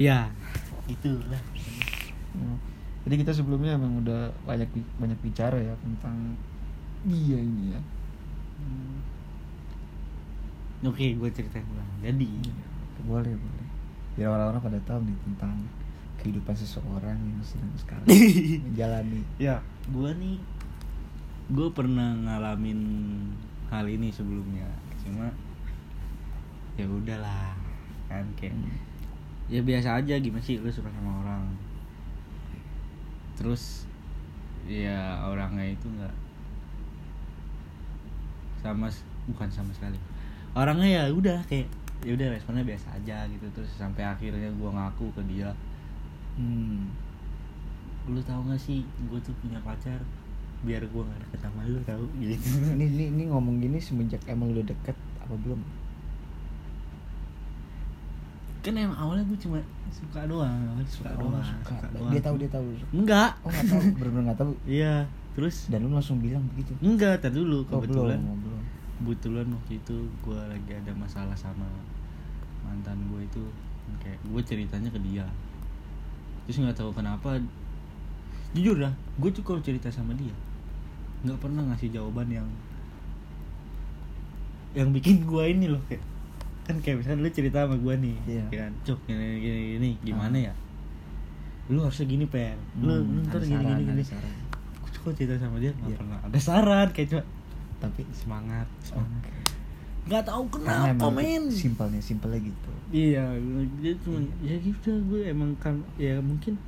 ya itulah Hmm. Jadi kita sebelumnya emang udah banyak banyak bicara ya tentang dia ini ya. oke gue ceritain ulang jadi Boleh boleh. Biar orang-orang pada tahu nih tentang kehidupan seseorang yang sedang sekarang menjalani. ya gue nih gue pernah ngalamin hal ini sebelumnya cuma ya udahlah kan kayak ya biasa aja gimana sih? Lu suka sama orang. Terus ya orangnya itu nggak sama bukan sama sekali. Orangnya ya udah kayak ya udah responnya biasa aja gitu. Terus sampai akhirnya gua ngaku ke dia. Hmm. lu tahu gak sih gue tuh punya pacar biar gua nggak deket sama lu tahu gitu Ini, ini ini ngomong gini semenjak emang udah deket apa belum? Kan emang awalnya gue cuma suka doang suka Oh, doang suka. doang. Dia tahu dia tahu. enggak Oh nggak tahu, benar-benar nggak tahu. iya terus Dan lu langsung bilang begitu. enggak tar dulu Oh, kebetulan oh, belum. kebetulan waktu itu gue lagi ada masalah sama mantan gue itu kayak gue ceritanya ke dia terus nggak tahu kenapa jujur dah gue tuh kalau cerita sama dia nggak pernah ngasih jawaban yang yang bikin gue ini loh kayak kan kayak misalnya lu cerita sama gue nih Iya. ya kan cuk gini gini, gini gimana Ah. ya lu harusnya gini pen lu, Hmm, lu ntar gini saran, gini gini saran. cerita sama dia nggak Iya. pernah ada saran kayak cuma Tapi semangat semangat nggak tahu kenapa men simpelnya simpelnya gitu. iya dia cuma ya gitu gue emang kan ya mungkin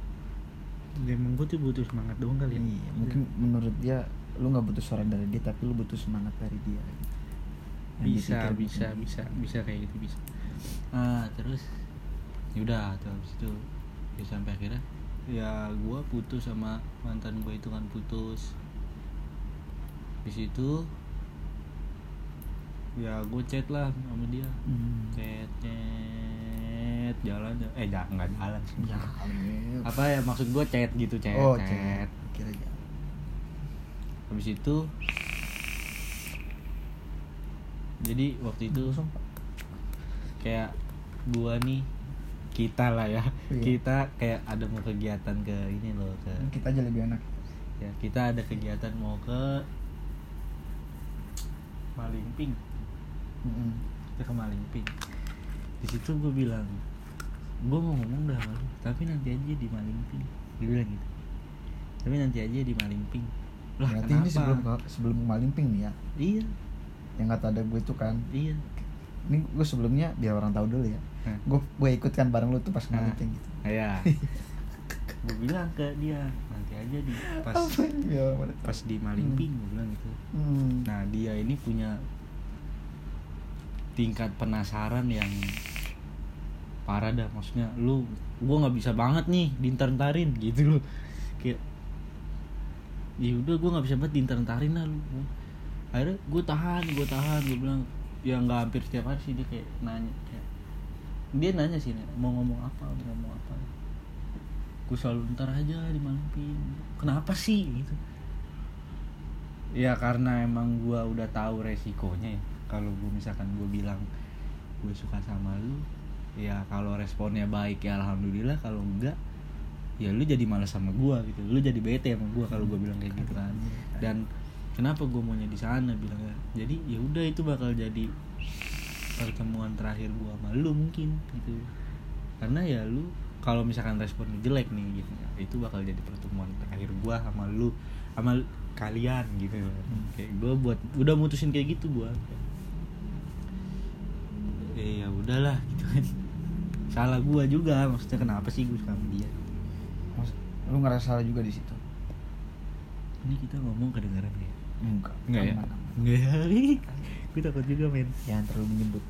ya emang gue tuh butuh semangat doang kali ya Iya, mungkin menurut dia lu nggak butuh saran dari dia tapi lu butuh semangat dari dia. gitu. Bisa dipikir bisa bisa bisa kayak gitu bisa. Ah terus? Yaudah tuh habis itu ya sampai akhirnya? Ya gue putus sama mantan gue itu kan putus. Di situ ya gue chat lah sama dia. Hmm. chat chat jalan eh jangan nggak jalan sih. Ya, apa ya maksud gue chat gitu chat oh, chat. chat. Kira habis itu jadi waktu itu Pak. kayak gua nih kita lah ya Iya. kita kayak ada mau kegiatan ke ini loh ke Kita aja lebih enak. ya kita ada kegiatan mau ke Malingping Mm-mm. kita ke Malingping di situ gue bilang gue mau ngomong dah tapi nanti aja di Malingping dia bilang gitu tapi nanti aja di Malingping lah Berarti kenapa ini sebelum sebelum Malimping nih ya. iya Yang kata ada gue itu kan. iya Ini gue sebelumnya biar orang tahu dulu ya. Hah. Gue gue ikut kan bareng lu tuh pas. Malimping gitu. ya gue bilang ke dia nanti aja di pas Ya, pas di Malingping gue bilang gitu Hmm. nah dia ini punya tingkat penasaran yang parah dah maksudnya lu gue nggak bisa banget nih dintar-ntarin gitu loh kayak ya udah gue nggak bisa banget dintar-ntarin lah lu akhirnya gue tahan gue tahan gue bilang ya nggak hampir setiap hari sih dia kayak nanya kayak dia nanya sih Nek, mau ngomong apa mau ngomong apa. Gue selalu ntar aja di Malingping kenapa sih? Gitu. Ya karena emang gue udah tahu resikonya ya. Kalau gue misalkan gue bilang gue suka sama lu ya kalau responnya baik ya alhamdulillah. Kalau enggak ya lu jadi malas sama gue gitu. Lu jadi bete sama gue kalau gue bilang kayak gitu kan. Dan kenapa gue maunya di sana bilangnya jadi ya udah itu bakal jadi pertemuan terakhir gue sama lu mungkin gitu. Karena ya lu kalau misalkan respon lu jelek nih gitu itu bakal jadi pertemuan terakhir gue sama lu sama kalian gitu. Kayak gue buat udah mutusin kayak gitu gue eh ya udahlah gitu kan. Salah gue juga maksudnya kenapa sih gue suka sama dia? Mas- lu ngerasa salah juga di situ. ini kita ngomong kedengaran ya Enggak. Enggak ya? Enggak ya Gue takut juga men Jangan terlalu menyebut.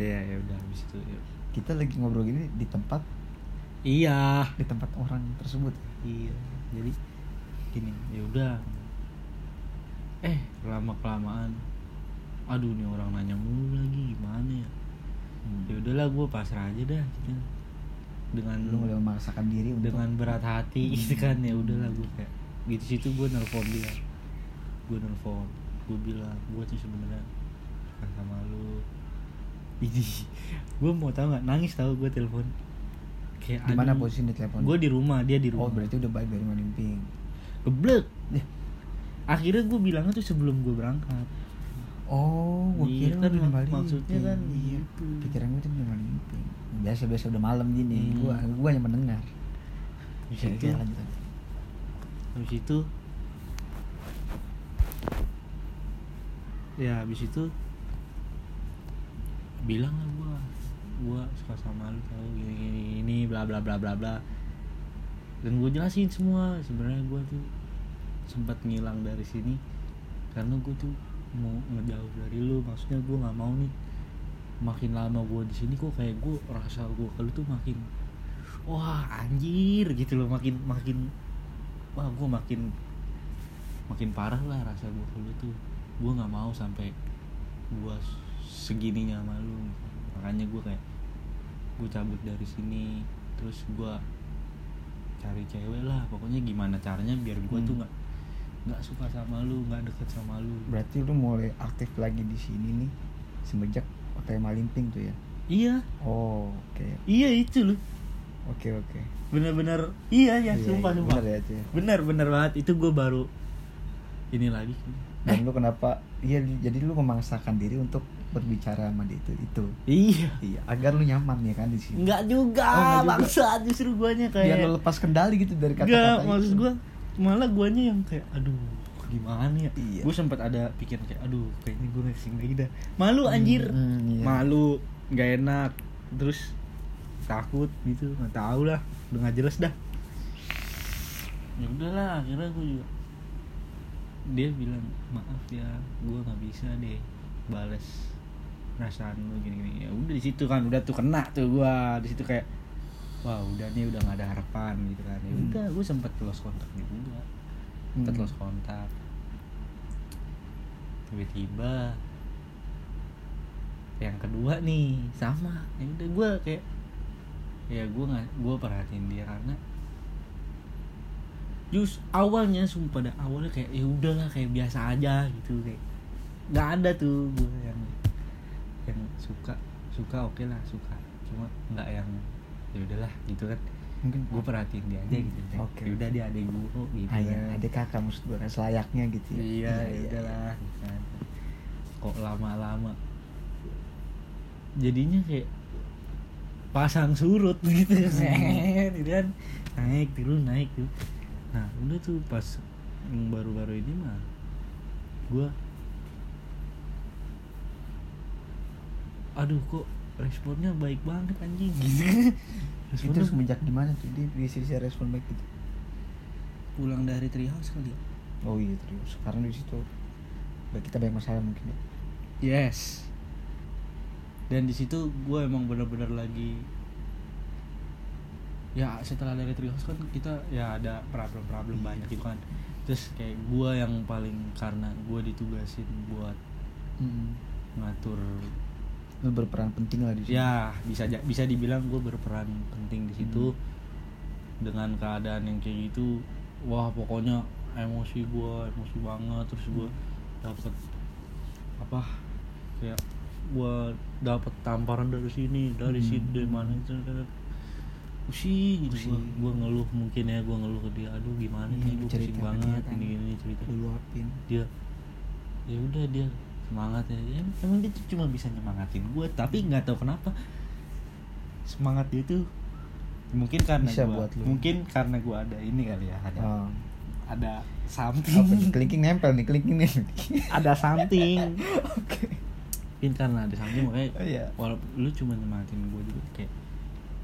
Iya ya udah habis itu ya. Kita lagi ngobrol gini di tempat Iya di tempat orang tersebut. Iya Jadi Gini ya udah Eh lama kelamaan Aduh nih orang nanya mulu lagi Gimana ya Hmm. Ya udahlah gue pasrah aja dah gitu Dengan Lu mulai memaksakan diri untuk dengan berat hati gitu kan ya udahlah gue kayak gitu situ gue nelfon dia gue nelfon gue bilang gue tuh sebenarnya suka sama lu ini gue mau tau nggak nangis tau gue telepon kayak Di mana posisi di telepon? gue di rumah dia di Oh rumah berarti udah balik dari Malimping. geblek Eh. akhirnya gue bilangnya tuh sebelum gue berangkat Oh, gua Iya, kira kan, maksudnya kan iya. gitu. Pikiran gue tuh di Malimping. Biasa-biasa udah malam gini. Hmm. Gua hanya mendengar. Habis Oke, itu lanjut. habis itu ya habis itu bilang lah gua gua suka sama lu tau gini gini ini bla bla bla bla bla. Dan gue jelasin semua sebenarnya gua tuh sempat ngilang dari sini karena gue tuh mau ngejauh dari lu. Maksudnya gue nggak mau nih makin lama gue di sini kok kayak gue rasa gue ke tuh makin wah anjir gitu loh makin makin wah gue makin makin parah lah rasa gue ke lu tuh gue nggak mau sampai gue segininya sama lu makanya gue kayak gue cabut dari sini terus gue cari cewek lah pokoknya gimana caranya biar gue Hmm. tuh nggak nggak suka sama lu nggak deket sama lu Berarti lu mulai aktif lagi di sini nih semenjak pakai Malimping tuh ya. iya Oh, oke. iya itu loh Oke, oke. bener-bener iya ya Iya, sumpah iya, sumpah bener ya itu ya. bener bener banget itu gue baru ini lagi Dan lu kenapa? Iya, jadi lu memaksakan diri untuk berbicara sama dia itu itu. iya Iya, agar lu nyaman ya kan di sini. Enggak juga, Oh, nggak juga. bangsa justru guanya kayak Biar lu lepas kendali gitu dari Enggak, kata-kata maksud itu. gua malah guanya yang kayak aduh gimana ya Iya. gue sempat ada pikiran kayak aduh kayaknya gue ngasih lagi dah malu anjir Hmm, iya. malu nggak enak terus takut gitu nggak tahu lah udah nggak jelas dah ya udahlah akhirnya gue juga dia bilang maaf ya gue nggak bisa deh balas perasaan lu gini gini ya udah di situ kan udah tuh kena tuh gue di situ kayak wah udah nih udah nggak ada harapan gitu kan. Ya Hmm. udah gue sempet lost kontak juga. Sempet Hmm. lost kontak tiba-tiba yang kedua nih sama. Ya udah gue kayak ya gue nggak gue perhatiin dia karena jus awalnya sumpah pada awalnya kayak ya udahlah kayak biasa aja gitu kayak nggak ada tuh gue yang yang suka suka oke lah suka cuma nggak yang ya udahlah gitu kan Mungkin gue perhatiin dia aja Hmm, gitu kayak, oke. "Ya udah dia adek gue kok gitu Ah, iya, kan. adik kakak maksud gue selayaknya gitu ya. iya ya udahlah gitu kan. kok lama-lama jadinya kayak pasang surut gitu Set, gitu kan naik turun naik tuh nah udah tuh pas yang baru-baru ini mah gue aduh kok responnya baik banget anjing gitu Itu responnya semenjak di mana tuh dia bisa bisa respon baik gitu. pulang dari treehouse kali ya Oh iya terus karena di situ Baik, kita banyak masalah mungkin ya. Yes. Dan di situ gue emang bener-bener lagi ya setelah dari Treehouse kan kita ya ada problem-problem banyak gitu kan terus kayak gue yang paling karena gue ditugasin buat Hmm. ngatur Lu berperan penting lah di situ. ya bisa bisa dibilang gue berperan penting di situ Hmm. dengan keadaan yang kayak gitu wah pokoknya emosi gue emosi banget terus gue dapet apa kayak gue dapet tamparan dari sini dari Hmm. sini dari mana itu pusing gitu Pusing. gue gue ngeluh mungkin ya gue ngeluh ke dia aduh gimana Iya, nih gue pusing cerita ke banget kan. ini gini cerita Lu luapin. dia ya udah dia semangat ya Ya, emang dia tuh cuma bisa nyemangatin gue tapi nggak tahu kenapa semangat dia tuh mungkin karena Bisa gua, buat lu. mungkin karena gue ada ini kali ya ada Oh. ada Apa nih? something Clicking nempel nih, clicking nih. ada something Oke. mungkin karena ada something makanya Oh iya. walaupun lu cuma nyemangatin gue juga kayak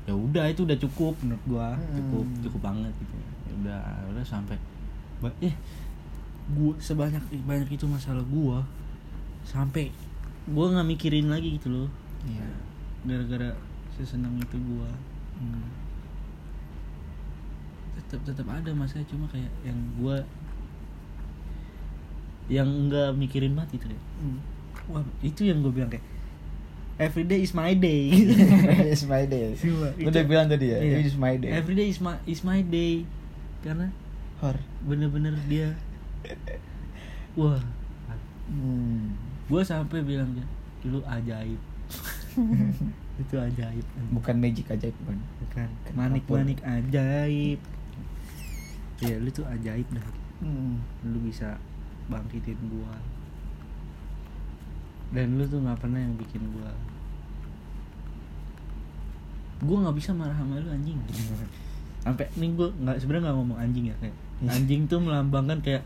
ya udah itu udah cukup menurut gua cukup Hmm. cukup banget gitu ya udah udah sampai ba- eh gua sebanyak banyak itu masalah gua sampai gua nggak mikirin lagi gitu loh Iya. gara-gara sesenang itu gua Hmm. tetap tetap ada masalah cuma kayak yang gua yang nggak mikirin banget gitu deh Hmm. wah itu yang gue bilang kayak every day is my day It's my day. Sumpah, udah bilang tadi ya, Iya. it's my day. Every day is my is my day. Karena Hor. bener-bener dia wah Hmm. gue sampai bilang dia lu ajaib itu ajaib bukan magic ajaib bukan bukan Kan manik-manik ajaib ya lu tuh ajaib dah Hmm. lu bisa bangkitin gua dan lu tuh nggak pernah yang bikin gua gua nggak bisa marah sama lu anjing sampai nih gua nggak sebenarnya nggak ngomong anjing ya kayak Iya. anjing tuh melambangkan kayak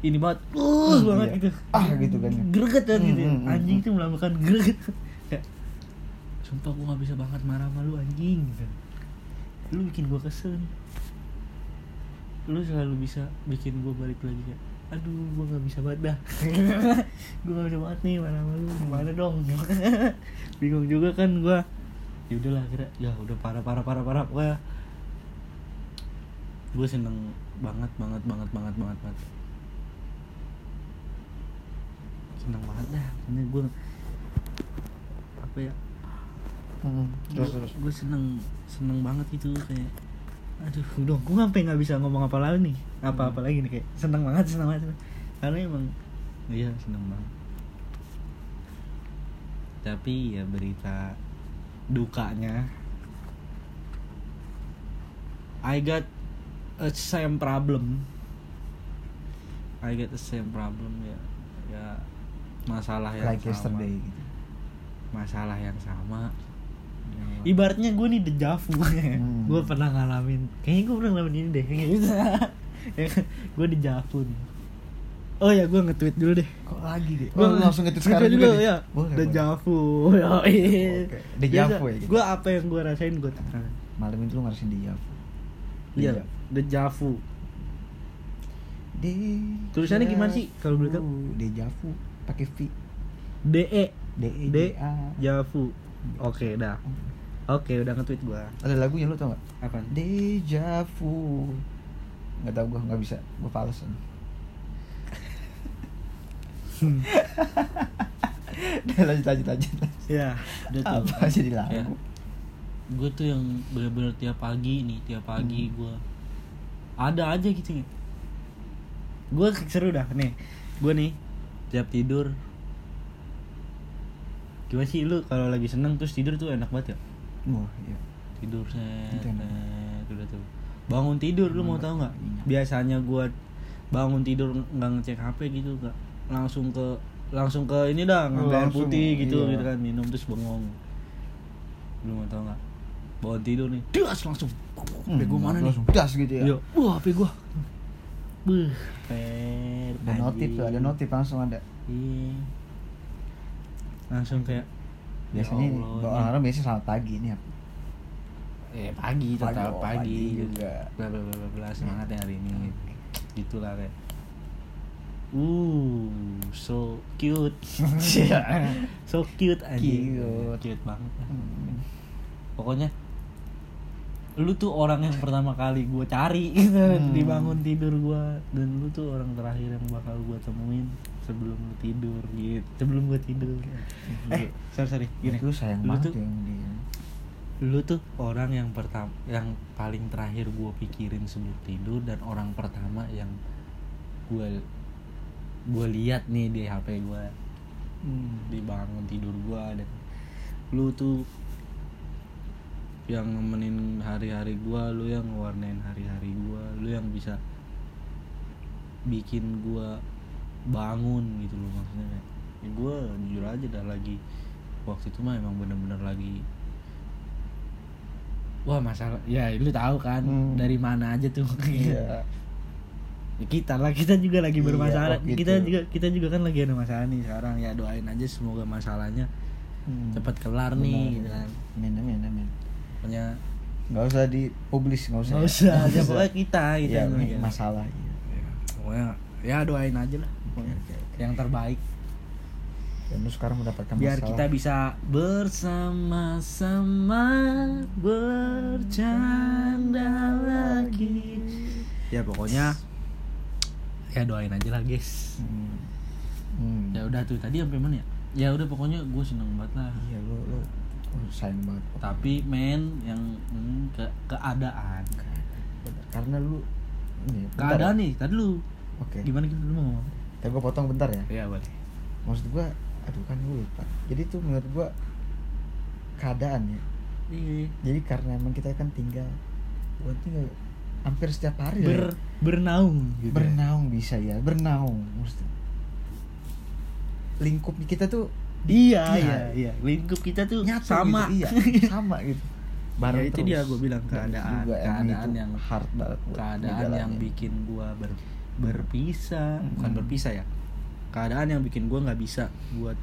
ini banget uh Hmm, banget iya. gitu Ah, gitu kan. greget kan gitu Hmm, hmm, hmm, anjing hmm. tuh melambangkan greget kayak sumpah gua nggak bisa banget marah sama lu anjing gitu lu bikin gua kesel nih lu selalu bisa bikin gue balik lagi kayak aduh gue nggak bisa banget dah. Gue nggak bisa banget nih mana sama lu gimana dong? Bingung juga kan gue ya udahlah kira ya udah parah parah parah parah gue gue seneng banget banget banget banget banget banget. Seneng banget dah ini gue apa ya? Hmm. terus terus. Gue seneng seneng banget itu kayak aduh udah gue sampai nggak bisa ngomong apa lagi nih. Apa apa lagi nih kayak seneng banget seneng banget. Karena emang iya seneng banget. Tapi ya berita dukanya. I got a same problem. I got the same problem ya ya masalah yang like sama. yesterday gitu. Masalah yang sama ibaratnya gue nih dejavu Hmm. gue pernah ngalamin. Kayaknya gue pernah ngalamin ini deh gue dejavu nih. Oh ya gue nge-tweet dulu deh. Kok lagi deh? Gua oh, langsung ngetik sekarang dulu juga deh ya. Boleh boleh. dejavu ya Oke, dejavu ya gitu. gue apa yang gue rasain gue malam itu lu ngerasain dejavu iya dejavu Dejavu. Tulisannya gimana sih kalau boleh tahu? Dejavu pakai V. D E. D E D J A Javu oke dah oke udah nge-tweet gue ada lagunya lu tau gak? Apa Dejavu nggak tau gue nggak bisa. Gue pales Udah, lanjut lanjut lanjut. Ya udah tuh. Apa jadi Ya. lagu? Gue tuh yang bener-bener tiap pagi nih tiap pagi Hmm. gue ada aja gitu gue seru dah nih. Gue nih tiap tidur. Gimana sih lu kalau lagi seneng terus tidur tuh enak banget ya wah iya. tidur set set, udah tuh. Bangun tidur lu mau tahu nggak? Iya. biasanya gue bangun tidur nggak ngecek hp gitu nggak. Langsung ke langsung ke ini dah ngambil air putih gitu iya. gitu kan minum terus bengong. Lu mau tahu nggak? Bangun tidur nih das langsung. HP gue mana nih? Hmm, langsung das gitu ya. Iya, wah HP gue per ada notif tuh ada notif langsung ada. Iya. Langsung kayak biasanya ya Allah, kalau ini- orang-orang biasanya selamat pagi nih apa eh pagi tetap oh, pagi, pagi. juga. bla bla bla bla, bla semangat ya hari ini. Gitulah kayak uh so cute. So cute aja Cute. cute banget. Hmm. pokoknya lu tuh orang yang pertama kali gue cari gitu. Hmm. di bangun tidur gue dan lu tuh orang terakhir yang bakal gue temuin sebelum lu tidur gitu. Sebelum gue tidur. Eh sorry sorry gini. Itu sayang lu banget tuh yang dia. lu tuh orang yang pertama yang paling terakhir gue pikirin sebelum tidur dan orang pertama yang gue gue lihat nih di hp gue Hmm. di bangun tidur gue dan lu tuh yang nemenin hari-hari gue lu yang ngewarnain hari-hari gue lu yang bisa bikin gue bangun gitu loh maksudnya ya gue jujur aja dah lagi waktu itu mah emang bener-bener lagi wah masalah ya lu tahu kan Hmm. dari mana aja tuh iya Ya, kita lah kita juga lagi Iya, bermasalah gitu. kita juga kita juga kan lagi ada masalah nih sekarang ya doain aja semoga masalahnya Hmm. cepat kelar Benar, nih gitu kan amin amin amin pokoknya nggak usah dipublis nggak usah nggak usah ya pokoknya kita gitu ya. masalah iya. pokoknya ya doain aja lah pokoknya. Oke. yang terbaik. Dan lu sekarang mendapatkan biar masalah. kita bisa bersama-sama bercanda lagi. Ya pokoknya ya doain aja lah guys. Hmm. Hmm. ya udah tuh tadi sampai mana ya? Ya udah pokoknya gue seneng banget lah. Iya lu lu lu sayang banget. Tapi men yang hmm, ke keadaan. Karena lu bentar. Keadaan ya. nih tadi lu oke. Gimana gitu lu mau ngomong tapi gue potong bentar ya. Ya boleh. Maksud gua aduh kan gue lupa. Jadi tuh menurut gua keadaan ya. Iya. Jadi karena emang kita kan tinggal gua tinggal hampir setiap hari ber ya. bernaung gitu bernaung bisa ya bernaung maksudnya. Lingkup kita tuh iya Iya. iya iya. lingkup kita tuh nyatu sama. gitu, iya sama gitu. Ya, itu terus. dia gua bilang, keadaan- juga keadaan yang- hard banget keadaan yang bikin gua ber, berpisah. Bukan Hmm. berpisah ya. Keadaan yang bikin gua nggak bisa buat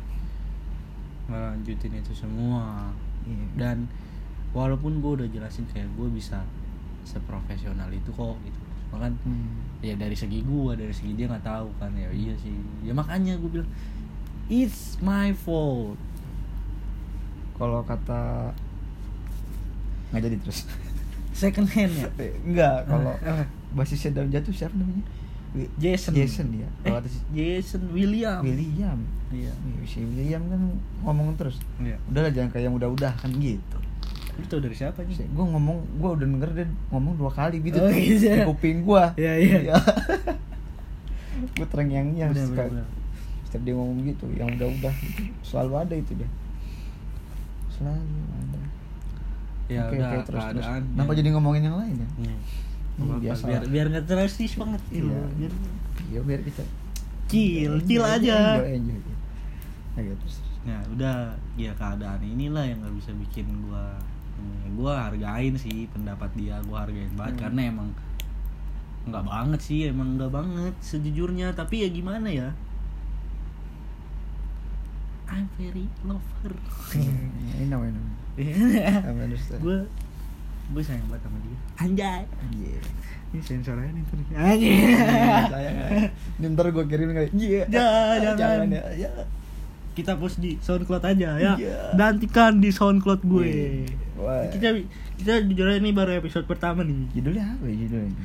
ngelanjutin itu semua. Iya. dan walaupun gua udah jelasin kayak gua bisa seprofesional itu kok gitu. Makan Hmm. ya dari segi gua dari segi dia nggak tahu kan ya iya sih. Ya makanya gua bilang it's my fault. Kalau kata nggak jadi terus. Second hand ya? Enggak kalau Ah, basisnya daun jatuh siapa namanya Jason. Jason dia eh, kalau si Jason William. William. Iya. Iya, si William kan ngomong terus. Iya. Udahlah jangan kayak yang udah-udah kan gitu. Tau dari siapa nih gue ngomong gue udah denger dia ngomong dua kali gitu Oh, iya. di kuping gue Iya, iya. gue tereng yang bener. setiap dia ngomong gitu yang udah-udah gitu, selalu ada itu dia. Selalu ada. Ya Oke, udah oke, terus, terus. kenapa ya. jadi ngomongin yang lain ya. Hmm, biasa biar biar nggak drastis banget gitu Iya. biar iya biar kita chill chill aja. enjoy. Ayo, terus nah udah ya keadaan inilah yang nggak bisa bikin gua gua hargain sih pendapat dia gua hargain banget Hmm. karena emang nggak banget sih emang nggak banget sejujurnya. Tapi ya gimana ya? I'm very lover. I know I know gue I understand gue sayang banget sama dia anjay Iya. ini sensornya nih tuh anjay Sayang, ya. Ini ntar gue kirim kali. Iya. Jangan, jangan. ya. ya. kita post di SoundCloud aja ya Iya. nantikan di SoundCloud gue Wah. kita kita jujur aja ini baru episode pertama nih Judulnya apa ya judulnya?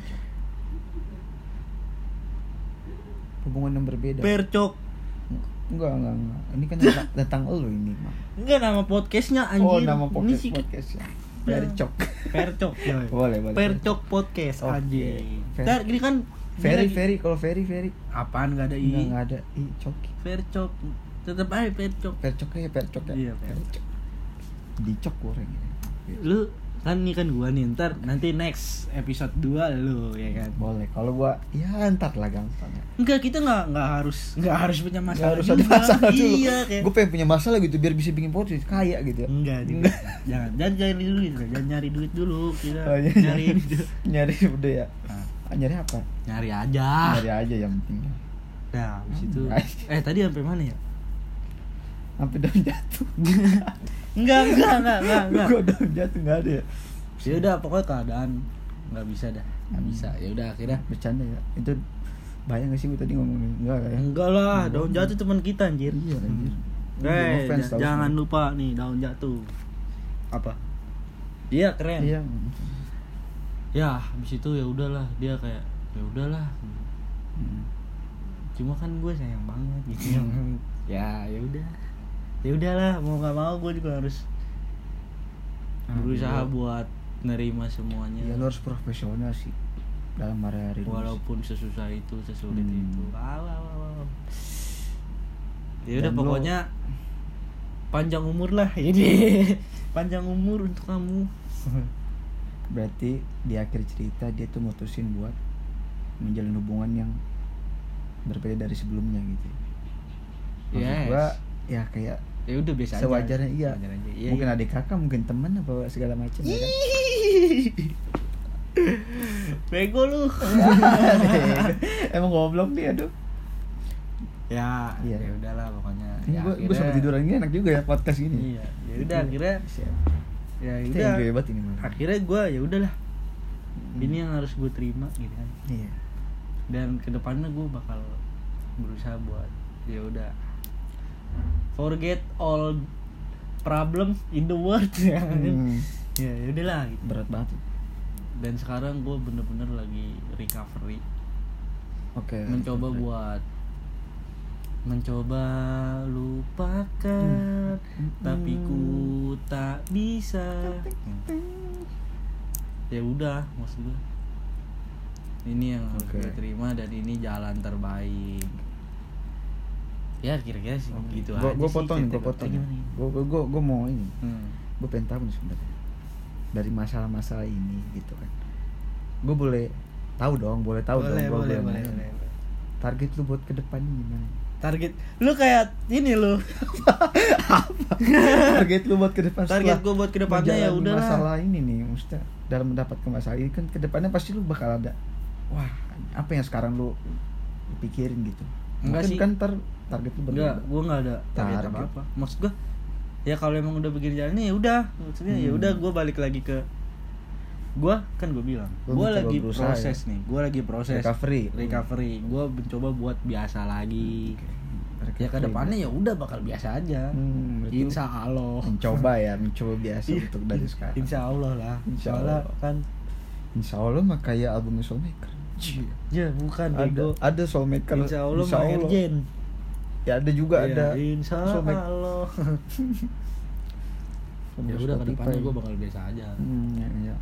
Hubungan yang berbeda. percok Enggak, enggak, enggak. Ini kan tentang, tentang lo ini, mah. enggak nama podcastnya Oh, anjir nama Ini podcast sih- podcast ya. Percok. percok ya. Boleh, boleh. percok podcast anjir Fer- Ntar gini kan Ferry, Ferry, kalau Ferry, Ferry. apaan nggak ada i Enggak, enggak ada. Ih, coki. percok tetap aja percok Percok ya, percok ya. Iya, percok. percok. Dicok goreng. lu kan nih kan gua nih ntar nanti next episode 2 lu ya kan Boleh. Kalau gua ya ntar lah gampang. ya. enggak kita nggak nggak harus nggak harus punya Nggak masalah harus juga. ada masalah dulu. iya kayak Gue pengen punya masalah gitu biar bisa bikin podcast kaya gitu ya. enggak juga. jangan jangan cari duit jangan nyari duit dulu kita Oh, iya, nyari nyari. ini dulu. nyari udah ya. Nah, Ah, nyari apa? nyari aja Nyari aja yang penting. nah habis itu Nice. eh tadi sampai mana ya Sampai daun jatuh. enggak enggak enggak enggak enggak Gua daun jatuh nggak ada ya. ya udah pokoknya keadaan nggak bisa dah nggak Hmm. bisa ya udah akhirnya Bercanda ya. Itu bayang gak sih gue tadi ngomongin enggak lah ya? enggak lah daun jatuh teman kita anjir Iya, anjir. Eh, offense, ja- tau jangan lupa nih daun jatuh. Apa? Iya keren. Iya. Ya, habis itu ya udahlah dia kayak ya udahlah. Hmm. Cuma kan gue sayang banget gitu. Hmm. ya, ya udah. Ya udahlah, mau nggak mau gue juga harus Ah, berusaha iya. buat nerima semuanya. Ya lu harus profesional sih dalam hari-hari. Walaupun sesusah itu, sesulit Hmm. itu. Wow. Ya udah pokoknya panjang umur lah ini. panjang umur untuk kamu. Berarti di akhir cerita dia tuh mutusin buat menjalin hubungan yang berbeda dari sebelumnya gitu. Maksud Yes. gua ya kayak ya udah biasa aja sewajarnya iya. Sewajarnya aja. Iya, mungkin iya. adik kakak, mungkin teman apa segala macam ya kan. bego lu Emang goblok dia aduh. ya Iya. ya udahlah pokoknya Ini ya, gua, gua akhirnya- sampai tiduran ini enak juga ya podcast gini. iya ya udah akhirnya Siap. ya udah banget ini malah. akhirnya gue ya udahlah Hmm. ini yang harus gue terima gitu kan Iya. dan ke depannya gue bakal berusaha buat ya udah forget all problem in the world ya kan? Hmm. ya udahlah gitu. Berat banget. dan sekarang gue bener-bener lagi recovery Oke. mencoba oke. buat mencoba lupakan Hmm. tapi ku tak bisa ya udah maksud gue ini yang harus Oke. gue terima dan ini jalan terbaik ya kira-kira sih Oke. gitu gua, aja gua potong nih, gua potong. Gua, gua, gua, gua mau ini. Hmm. gue pengen tahu nih sebenarnya dari masalah-masalah ini gitu kan gue boleh tahu dong boleh tahu boleh, dong gua boleh, boleh, nanya. boleh. target lu buat ke depannya gimana Target lu kayak ini lu. target lu buat ke depan Target setelah gua buat ke depannya ya udahlah. masalah ini nih maksudnya dalam mendapatkan masalah ini kan ke depannya pasti lu bakal ada wah apa yang sekarang lu pikirin gitu Enggak sih. kan ntar target lu Enggak, gua enggak ada target Target. apa-apa. Maksud gua ya kalau emang udah begini jalannya ya udah maksudnya ya Hmm. udah gua balik lagi ke gua kan gua bilang gua lagi berusaha proses nih gua lagi proses Recovery. recovery gua mencoba buat biasa lagi ya ke depannya ya udah bakal biasa aja Hmm, insya Allah mencoba ya mencoba biasa Iya, untuk dari sekarang insya Allah lah Insya soalnya Allah. kan Insya Allah mah kayak albumnya Soulmaker ya bukan ada bego. ada Soulmaker. Insya Allah. Mah Erjen ya ada juga Iya, ada insya. Allah ya udah ke depannya gue bakal biasa aja. Hmm, ya, ya.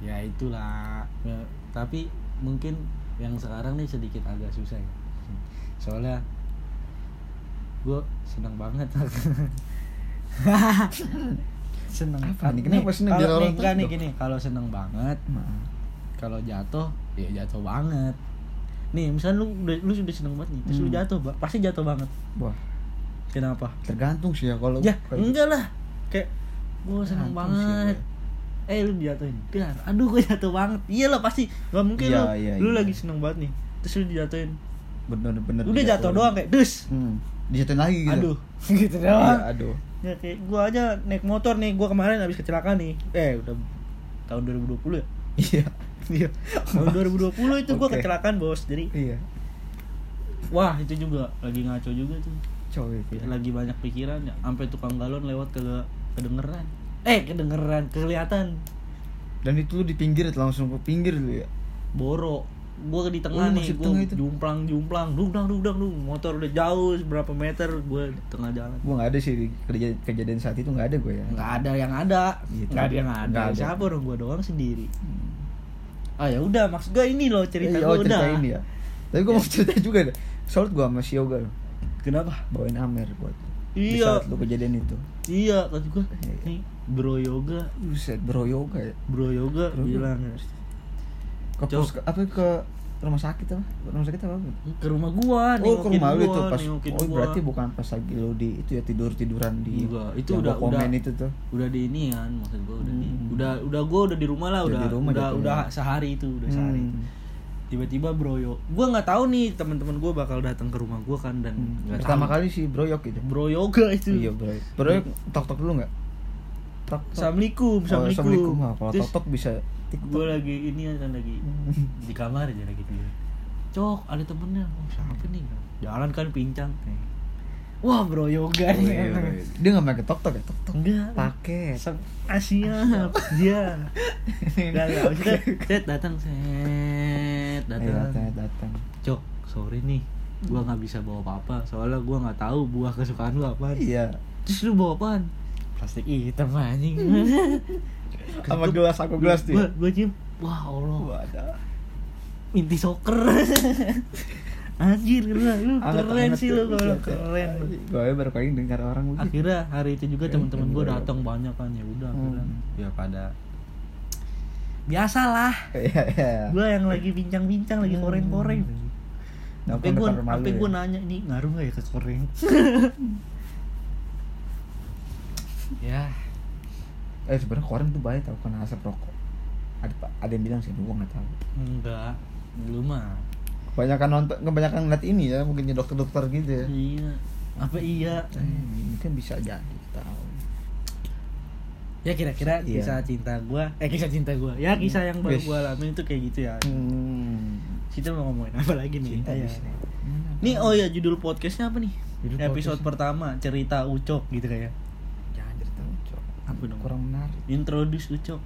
ya itulah. Ya, tapi mungkin yang sekarang nih sedikit agak susah ya. Soalnya gue seneng banget. Seneng. Apa nih? Kenapa seneng? kalau nih, gini. Kalau seneng banget Maaf. Kalau jatuh ya jatuh banget. Nih misalnya lu lu sudah seneng banget nih terus lu Hmm. jatuh Ba- pasti jatuh banget. Wah. Kenapa? Tergantung sih ya kalau ya kayak- enggak lah. Kayak gue seneng Tergantung sih, banget eh lu dijatuhin. Dar aduh gue jatuh banget. Iya lah pasti. Nggak mungkin Iya, lu. iya, lu iya. lagi seneng banget nih terus lu dijatuhin. Bener-bener udah jatuh doang kayak dus. Hmm. dijatuhin lagi gitu. Aduh. Gitu iya, doang. aduh. Ya kayak gue aja naik motor nih. Gue kemarin habis kecelakaan nih. Eh udah tahun 2020 ya? Iya iya. Tahun 2020 itu gue Oke. kecelakaan bos. Jadi iya. Wah itu juga lagi ngaco juga tuh. Coy ya. lagi banyak pikiran ya. Sampai tukang galon lewat ke kedengeran. Eh kedengeran kelihatan dan itu lu di pinggir langsung ke pinggir lu ya? Boro. Gue di Oh, tengah lu nih gue jumplang jumplang dudang dudang dudang motor udah jauh berapa meter gue di tengah jalan. Gua nggak ada sih di kejadian, saat itu nggak ada gue ya. Nggak ada yang ada. Gitu. nggak ada yang ada, Nggak ada. siapa orang gue doang sendiri. Hmm. Ah ya udah maksud gue ini loh cerita gue oh, cerita udah. ini ya. Tapi gue mau cerita juga deh. Soalnya gue sama si Yoga loh. Kenapa? Bawain Amer buat di iya. saat lu kejadian itu. Iya kata gue Iya. nih bro yoga. Buset bro Yoga ya? Bro yoga Bro yoga. bilang ke apa ke rumah sakit apa? Rumah sakit apa? Ke rumah gua Oh ke rumah lu itu pas Oh gua. berarti bukan pas lagi lu di itu ya tidur tiduran di Enggak, itu udah- komen udah- itu tuh. udah di ini kan maksud gua udah di Hmm. udah udah gua udah di rumah lah Udah udah di rumah udah udah sehari itu udah sehari Hmm. tiba-tiba bro yo gua nggak tahu nih teman-teman gua bakal datang ke rumah gua kan dan Hmm. pertama tahu. kali si Broyok itu. Bro yoga itu. Iya Broyok. Broyok tok tok dulu nggak? Tok tok assalamualaikum Oh, assalamualaikum. assalamualaikum. Ah, kalau Terus tok tok bisa tiktok gua lagi ini kan lagi di kamar aja lagi dia. Cok ada temennya. Oh, siapa? Nih? Jalan kan pincang. Wah bro yoga Oh, nih iya, iya. dia nggak pakai tok tok ya? Tok tok enggak. Pakai. Asia. Dia. Enggak, enggak. Maksudnya, set datang. Set datang. Datang datang. Cok sorry nih. Gua nggak bisa bawa apa-apa. Soalnya gua nggak tahu buah kesukaan lu apa iya. Terus lu bawa apaan? Plastik hitam anjing sama gelas aku gelas tuh gua ya? gua cium. Wah allah. Wadah. inti soccer. Anjir lu, lu keren sih lu kalau keren. Gue baru kali dengar orang begitu akhirnya hari itu juga Keren, teman-teman gue datang banyak kan ya udah Hmm. ya pada biasalah. Iya iya. Gue yang lagi bincang-bincang lagi Hmm. koreng-koreng sampai Nongkrong gue sampai lu gue ya? nanya ini ngaruh nggak ya ke koreng? Ya eh sebenarnya koran tuh baik tau karena asap rokok. Ada ada yang bilang sih gue nggak tahu. Enggak belum mah. Kebanyakan nonton kebanyakan ngeliat ini ya mungkin dokter-dokter gitu ya. Iya apa iya? Eh, ini kan bisa jadi tahu ya kira-kira Iya. kisah cinta gue eh kisah cinta gue ya kisah yang baru gue alamin itu kayak gitu ya. Hmm. kita mau ngomongin apa lagi nih? Cinta bisa. nih oh ya judul podcastnya apa nih? Judul episode podcast. pertama cerita ucok gitu kayak Apa dong? kurang menarik. Introduce ucok.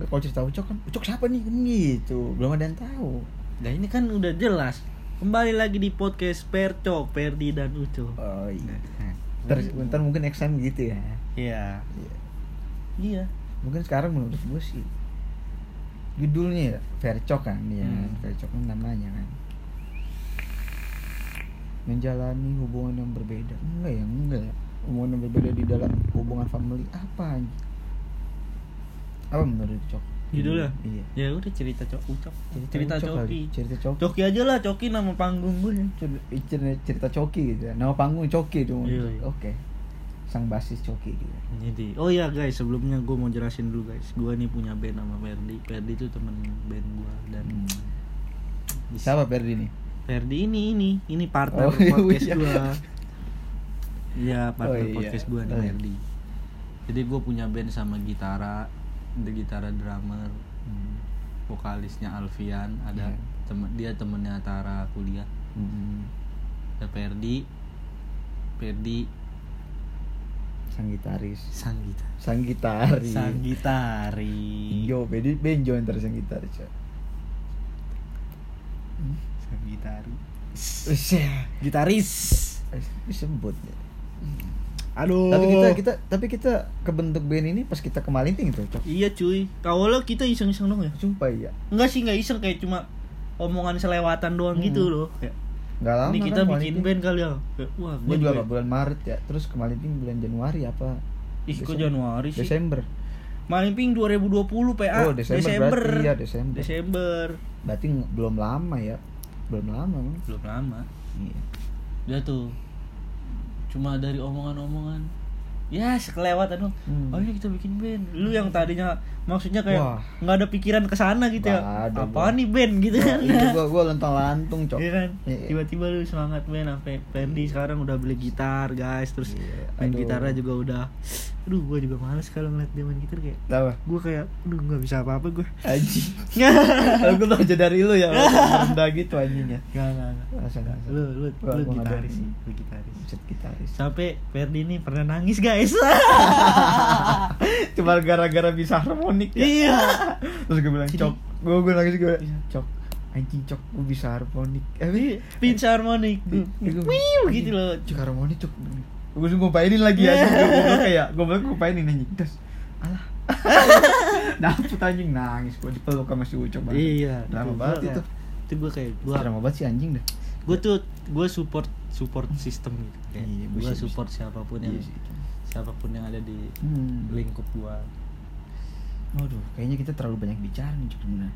Nggak, kalau cerita ucok kan ucok siapa nih? Kan gitu. Belum ada yang tahu. Nah ini kan udah jelas. Kembali lagi di podcast Percok, Perdi dan Uco oh iya. Ntar, ntar mungkin next time gitu ya. Iya. Iya. Iya. Mungkin sekarang menurut gue sih judulnya ya Vercok kan ya Hmm. Vercok kan namanya kan. Menjalani hubungan yang berbeda. Enggak ya enggak ya omongan yang berbeda di dalam hubungan family apa apa menurut cok? Judulnya? iya. Ya udah cerita cok ucok cerita Cok kali. coki. Cerita coki. Coki aja lah coki nama panggung gue Cer- cerita, cerita coki gitu ya. Nama panggung coki tuh Iya, iya. oke. Sang basis coki gitu jadi oh ya guys sebelumnya gue mau jelasin dulu guys. Gue nih punya band sama Ferdi. Ferdi itu temen band gue dan hmm. siapa Perdi nih? Ferdi ini ini ini partner Oh, iya, podcast iya. gue Iya partner Oh, iya. podcast gue nih Oh, iya. Jadi gue punya band sama gitara the gitara drummer Hmm. vokalisnya Alfian ada Iya. temen dia temennya Tara kuliah Hmm. ada Ferdi Ferdi sang gitaris sang gitaris sang gitaris sang gitaris Yo, bedi benjo ntar sang gitaris ya. sang gitaris Usyah. gitaris disebut ya. Aduh Tapi kita kita tapi kita kebentuk band ini pas kita ke Malinting tuh, Cok. iya cuy awalnya kita iseng-iseng dong ya Sumpah ya. enggak sih enggak iseng kayak cuma omongan selewatan doang Hmm. gitu loh kayak Enggak lama ini kita kan bikin Malinting. band kali ya kayak, wah gue juga juga apa, bulan Maret ya. Terus ke Malinting bulan Januari apa? ih kok Desember. Januari sih Desember. Malimping 2020 PA Oh, Desember berarti, iya, Desember. Desember. Berarti belum lama ya. Belum lama, belum lama Iya. dia tuh cuma dari omongan-omongan. Ya sekelewatan dong. Hmm. oh ini kita bikin band. Lu yang tadinya maksudnya kayak nggak ada pikiran ke sana gitu ya ada, gua. nih band gitu kan Itu gua gua lentang lantung, Cok. Iya kan Iya. tiba-tiba lu semangat band sampai Ferdi sekarang udah beli gitar guys terus Iya, main gitarnya juga udah aduh gua juga males kalau ngeliat dia main gitar kayak Tahu? gua kayak aduh nggak bisa apa-apa gua Anjing. Kalau gua belajar dari lu ya, rendah gitu anjingnya. nggak nggak nggak lu lu lu gitaris sih lu gitaris gitaris. sampai Ferdi ini pernah nangis guys Cuma gara-gara bisa harmonik ya. iya Terus gue bilang, "Cok." Gue gue gue. Iya. Cok. Anjing cok, gue bisa harmonik. Eh, Iya, pinch harmonik Iya, gua- Wiu, gitu loh Cok harmonik cok. Gue langsung ngupainin lagi Iya. aja. Gue kayak gue bilang ngupainin anjing. Terus alah. Dapet anjing nangis gue dipeluk sama si Ucok banget. iya itu banget itu. itu gue kayak gue Drama banget sih anjing dah. gue tuh gue support support sistem gitu kayak Iya, gue support siapa pun yang Iya siapa pun yang ada di Hmm. lingkup gue Waduh, kayaknya kita terlalu banyak bicara nih sebenarnya.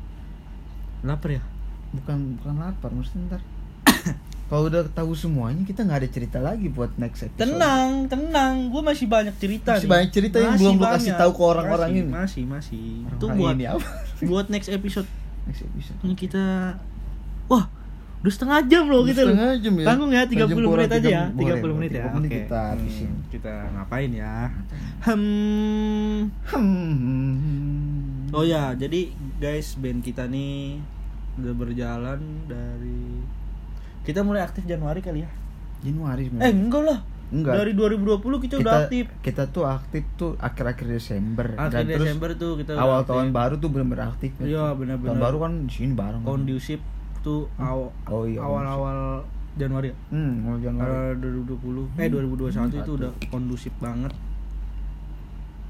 lapar ya Bukan bukan lapar, maksudnya ntar kalau udah tahu semuanya kita nggak ada cerita lagi buat next episode. tenang tenang gue masih banyak cerita Masih nih. banyak cerita yang Masih belum gua kasih tahu ke orang-orang Masih, ini. masih masih Orang itu buat ini apa? buat next episode next episode. ini kita wah udah setengah jam loh kita loh. Setengah jam ya. tanggung ya 30 Jam menit kurang aja ya 30 boleh, 30 menit ya 30 menit Oke. kita habisin. Hmm, kita ngapain ya hmm Hmm. Oh ya, jadi guys band kita nih udah berjalan dari kita mulai aktif Januari kali ya. Januari Eh sebenarnya. enggak lah. Enggak. Dari 2020 kita, udah aktif. Kita tuh aktif tuh akhir-akhir Desember. Akhir Dan terus Desember tuh kita udah awal aktif. tahun baru tuh benar-benar aktif. ya. Iya, benar-benar. Tahun baru kan di sini bareng. kan. Kondusif tuh aw- Oh iya, awal-awal Januari ya. Hmm, awal Januari. Awal 2020 eh 2021 itu Satu. udah kondusif banget.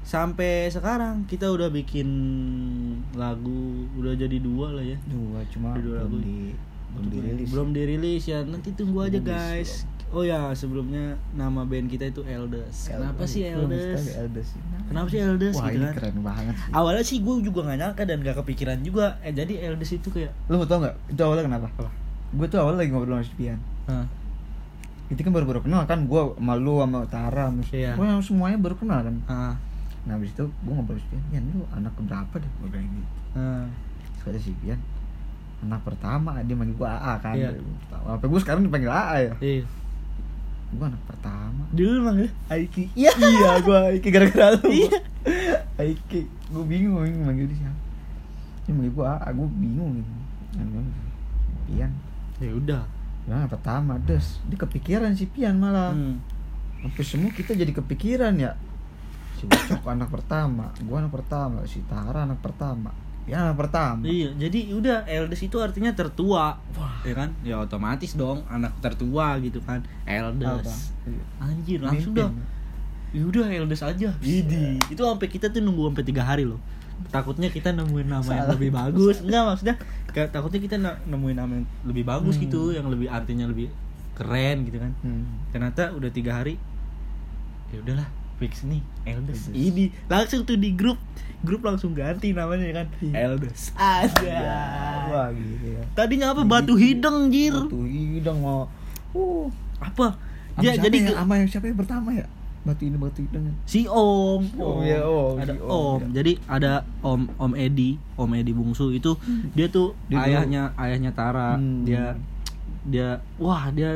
Sampai sekarang kita udah bikin lagu udah jadi dua lah ya. Dua cuma dua belum lagu. di belum dirilis. belum dirilis ya nanti tunggu aja guys oh ya sebelumnya nama band kita itu Elders kenapa sih Belum Elders tahu Elders. kenapa sih Elders Wah, gitu ini kan keren banget sih. awalnya sih gue juga nggak nyangka dan gak kepikiran juga eh jadi Elders itu kayak Lu mau tau nggak? Itu awalnya kenapa? Apa? Gue tuh awalnya lagi ngobrol sama Spian. Hah, Itu kan baru-baru kenal kan gue sama lu sama Tara sama Iya. Gua semuanya baru kenal kan. ah, Nah habis itu gue ngobrol sama Spian, Pian lu anak keberapa deh? Gue bilang gitu. ah. Terus kata si Pian, anak pertama dia manggil gue AA kan. Iya. Apa gue sekarang dipanggil AA ya? iya Gue anak pertama. dulu manggil Aiki Iya, iya gue Aiki gara-gara lu. Iya. Aiki, gue bingung bingung manggil dia siapa. Dia manggil gue AA, gue bingung gitu. Pian, ya udah Nah, pertama, des, dia kepikiran si Pian malah. Hmm. Sampai semua kita jadi kepikiran ya. Si Ucok anak pertama, gua anak pertama, si Tara anak pertama. Ya pertama. Iya, jadi udah Elders itu artinya tertua, ya kan? Ya otomatis dong anak tertua gitu kan, Elders. Apa? Anjir, langsung Mimpin. dah. Ya udah Elders aja. Idi. Itu sampai kita tuh nunggu sampai tiga hari loh. Takutnya kita nemuin nama yang Salah. lebih bagus. Enggak maksudnya kayak takutnya kita nemuin nama yang lebih bagus Hmm. gitu, yang lebih artinya lebih keren gitu kan. Hmm. Ternyata udah tiga hari ya udahlah fix nih Eldes. Ini langsung tuh di grup. Grup langsung ganti namanya kan. Iya. Eldes. Ada. Wah gitu ya tadinya apa batu hideng jir. Batu hidung mau. Uh. Apa? Ya siapa jadi ya? sama yang siapa yang pertama ya? Batu ini batu hidung. Si om. Oh, iya, Om. ada Si om, Om, ya. jadi ada om om Edi om Edi bungsu itu dia tuh Dia dulu- ayahnya ayahnya Tara. Hmm. dia dia wah dia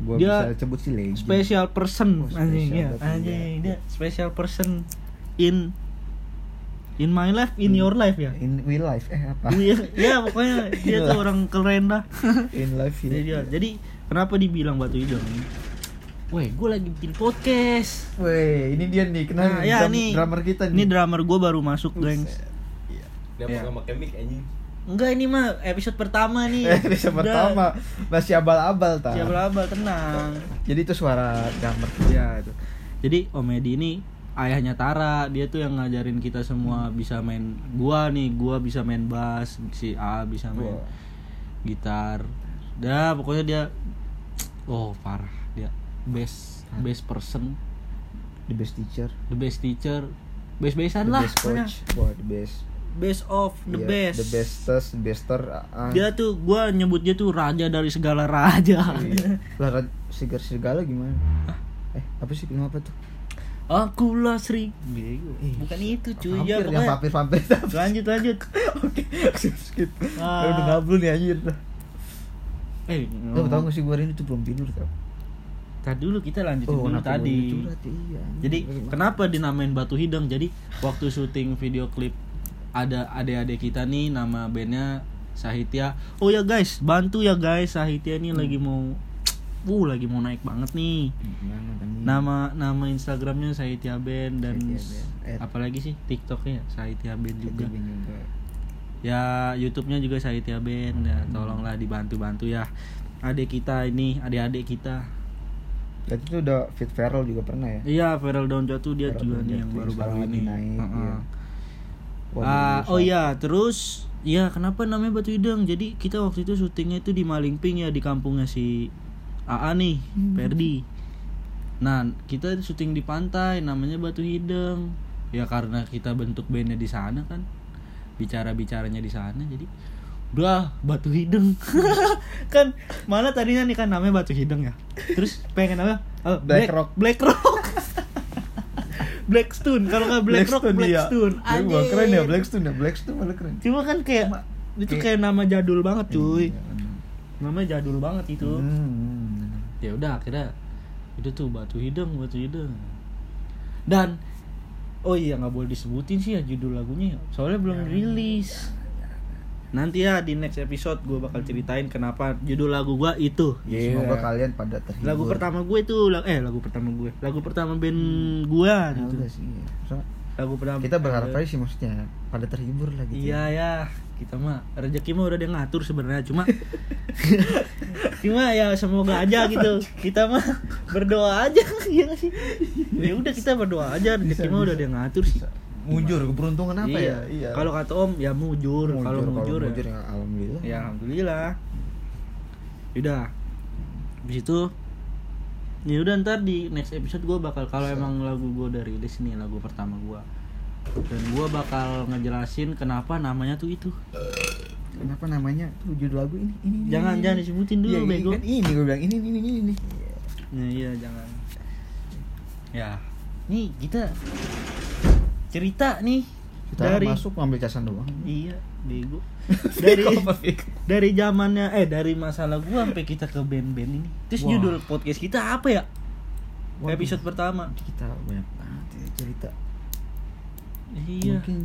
gua Dia bisa sebut si legend special person Oh, anjing special ya berarti anjing dia. dia special person in in my life in your life ya in real life eh apa Iya, ya pokoknya dia tuh orang keren dah. in life Jadi dia, jadi kenapa dibilang batu hidung? Weh, gue lagi bikin podcast. Weh, ini dia nih, kenal Nah, ya drum- nih. drummer kita Ini nih. drummer gue baru masuk, gengs. Dia Iya. mau pakai mic anjing. Enggak ini mah episode pertama nih. Episode Udah. pertama masih abal-abal ta. Siapa abal tenang. Jadi itu suara drummer. Ya itu. Jadi Om Edi ini ayahnya Tara, dia tuh yang ngajarin kita semua bisa main gua nih, gua bisa main bass, si A bisa main Wah. gitar. Dah pokoknya dia oh parah dia best best person, The best teacher, the best teacher, best the bestan lah. best coach, wah the best. Best of the Iya, best. The bestest, bester. ah. Dia tuh gua nyebut dia tuh raja dari segala raja. Iya. Lah ra- segar segala gimana? Eh, apa sih film apa tuh? Akulah Sri. Bego. Ih, Bukan itu cuy Vampir, ya yang pokoknya. vampir-vampir. Lanjut lanjut. Oke, skip skip. Ah. Udah ngabul nih anjir. Eh, Lo tau gak sih gue hari ini tuh belum tidur tau? Tadi dulu kita lanjutin dulu kenapa tadi. curhat, iya. Jadi kenapa dinamain Batu Hidang? Jadi waktu syuting video klip ada adik-adik kita nih nama bandnya Sahitya. Oh ya guys, bantu ya guys Sahitya ini Hmm. lagi mau uh lagi mau naik banget nih. Nama nama Instagramnya Sahitya Band dan Sahitya Band. Apalagi sih TikToknya Sahitya Band juga. Juga. Ya YouTube-nya juga Sahitya Band. Ya tolonglah dibantu-bantu ya. Adik kita ini, adik-adik kita. Berarti itu udah fit viral juga pernah ya? Iya, Feral Daun Jatuh dia Feral juga nih yang baru-baru ini. naik, Heeh. iya. Wah, Ah, oh iya, terus ya kenapa namanya Batu Hidang? Jadi kita waktu itu syutingnya itu di Malingping ya di kampungnya si AA nih, Hmm. Perdi. Nah, kita syuting di pantai namanya Batu Hidang. Ya karena kita bentuk bandnya di sana kan. Bicara-bicaranya di sana jadi udah Batu Hidang. kan malah tadinya nih kan namanya Batu Hidang ya. Terus pengen apa? Oh, Black Rock. Black Rock. Blackstone kalau nggak Black Rock Blackstone, iya. Blackstone. Ya, gua keren ya. Blackstone ya Blackstone malah keren. Cuma kan kayak Cuma itu kayak- kayak nama jadul banget cuy. Iya, bener. Namanya jadul banget itu. Hmm. Ya udah akhirnya itu tuh batu hidung, batu hidung. Dan oh iya nggak boleh disebutin sih ya judul lagunya ya. Soalnya belum rilis. Nanti ya di next episode gue bakal ceritain kenapa judul lagu gua itu. Ya, Semoga kalian pada terhibur. Lagu pertama gue itu lag- eh lagu pertama gue. Lagu pertama band gua Ya gitu. sih. So, Lagu pertama kita berharap aja sih maksudnya pada terhibur lah gitu. Iya ya, kita mah rezeki mah udah dia ngatur sebenarnya cuma cuma ya semoga aja gitu. Kita mah berdoa aja ya sih. Ya udah kita berdoa aja rezeki mah udah dia ngatur sih. Mujur keberuntungan apa iya. ya? Iya. Kalau kata Om ya mujur, kalau mujur, mujur ya. ya alhamdulillah. ya alhamdulillah. Udah. Habis itu Ya udah ntar di next episode gue bakal kalau emang lagu gue udah rilis nih lagu pertama gue dan gue bakal ngejelasin kenapa namanya tuh itu Kenapa namanya tuh judul lagu ini? Ini, ini Jangan- ini, jangan ini. disebutin dulu, ini bego. kan ini gue bilang ini ini ini ini. Ya iya jangan. Ya, nih kita cerita nih Kita dari masuk ngambil casan doang. iya bego dari dari zamannya eh dari masalah gua sampai kita ke band-band ini. Terus Wah. judul podcast kita apa ya? Waduh. Episode pertama. kita banyak banget ya cerita. Iya. Mungkin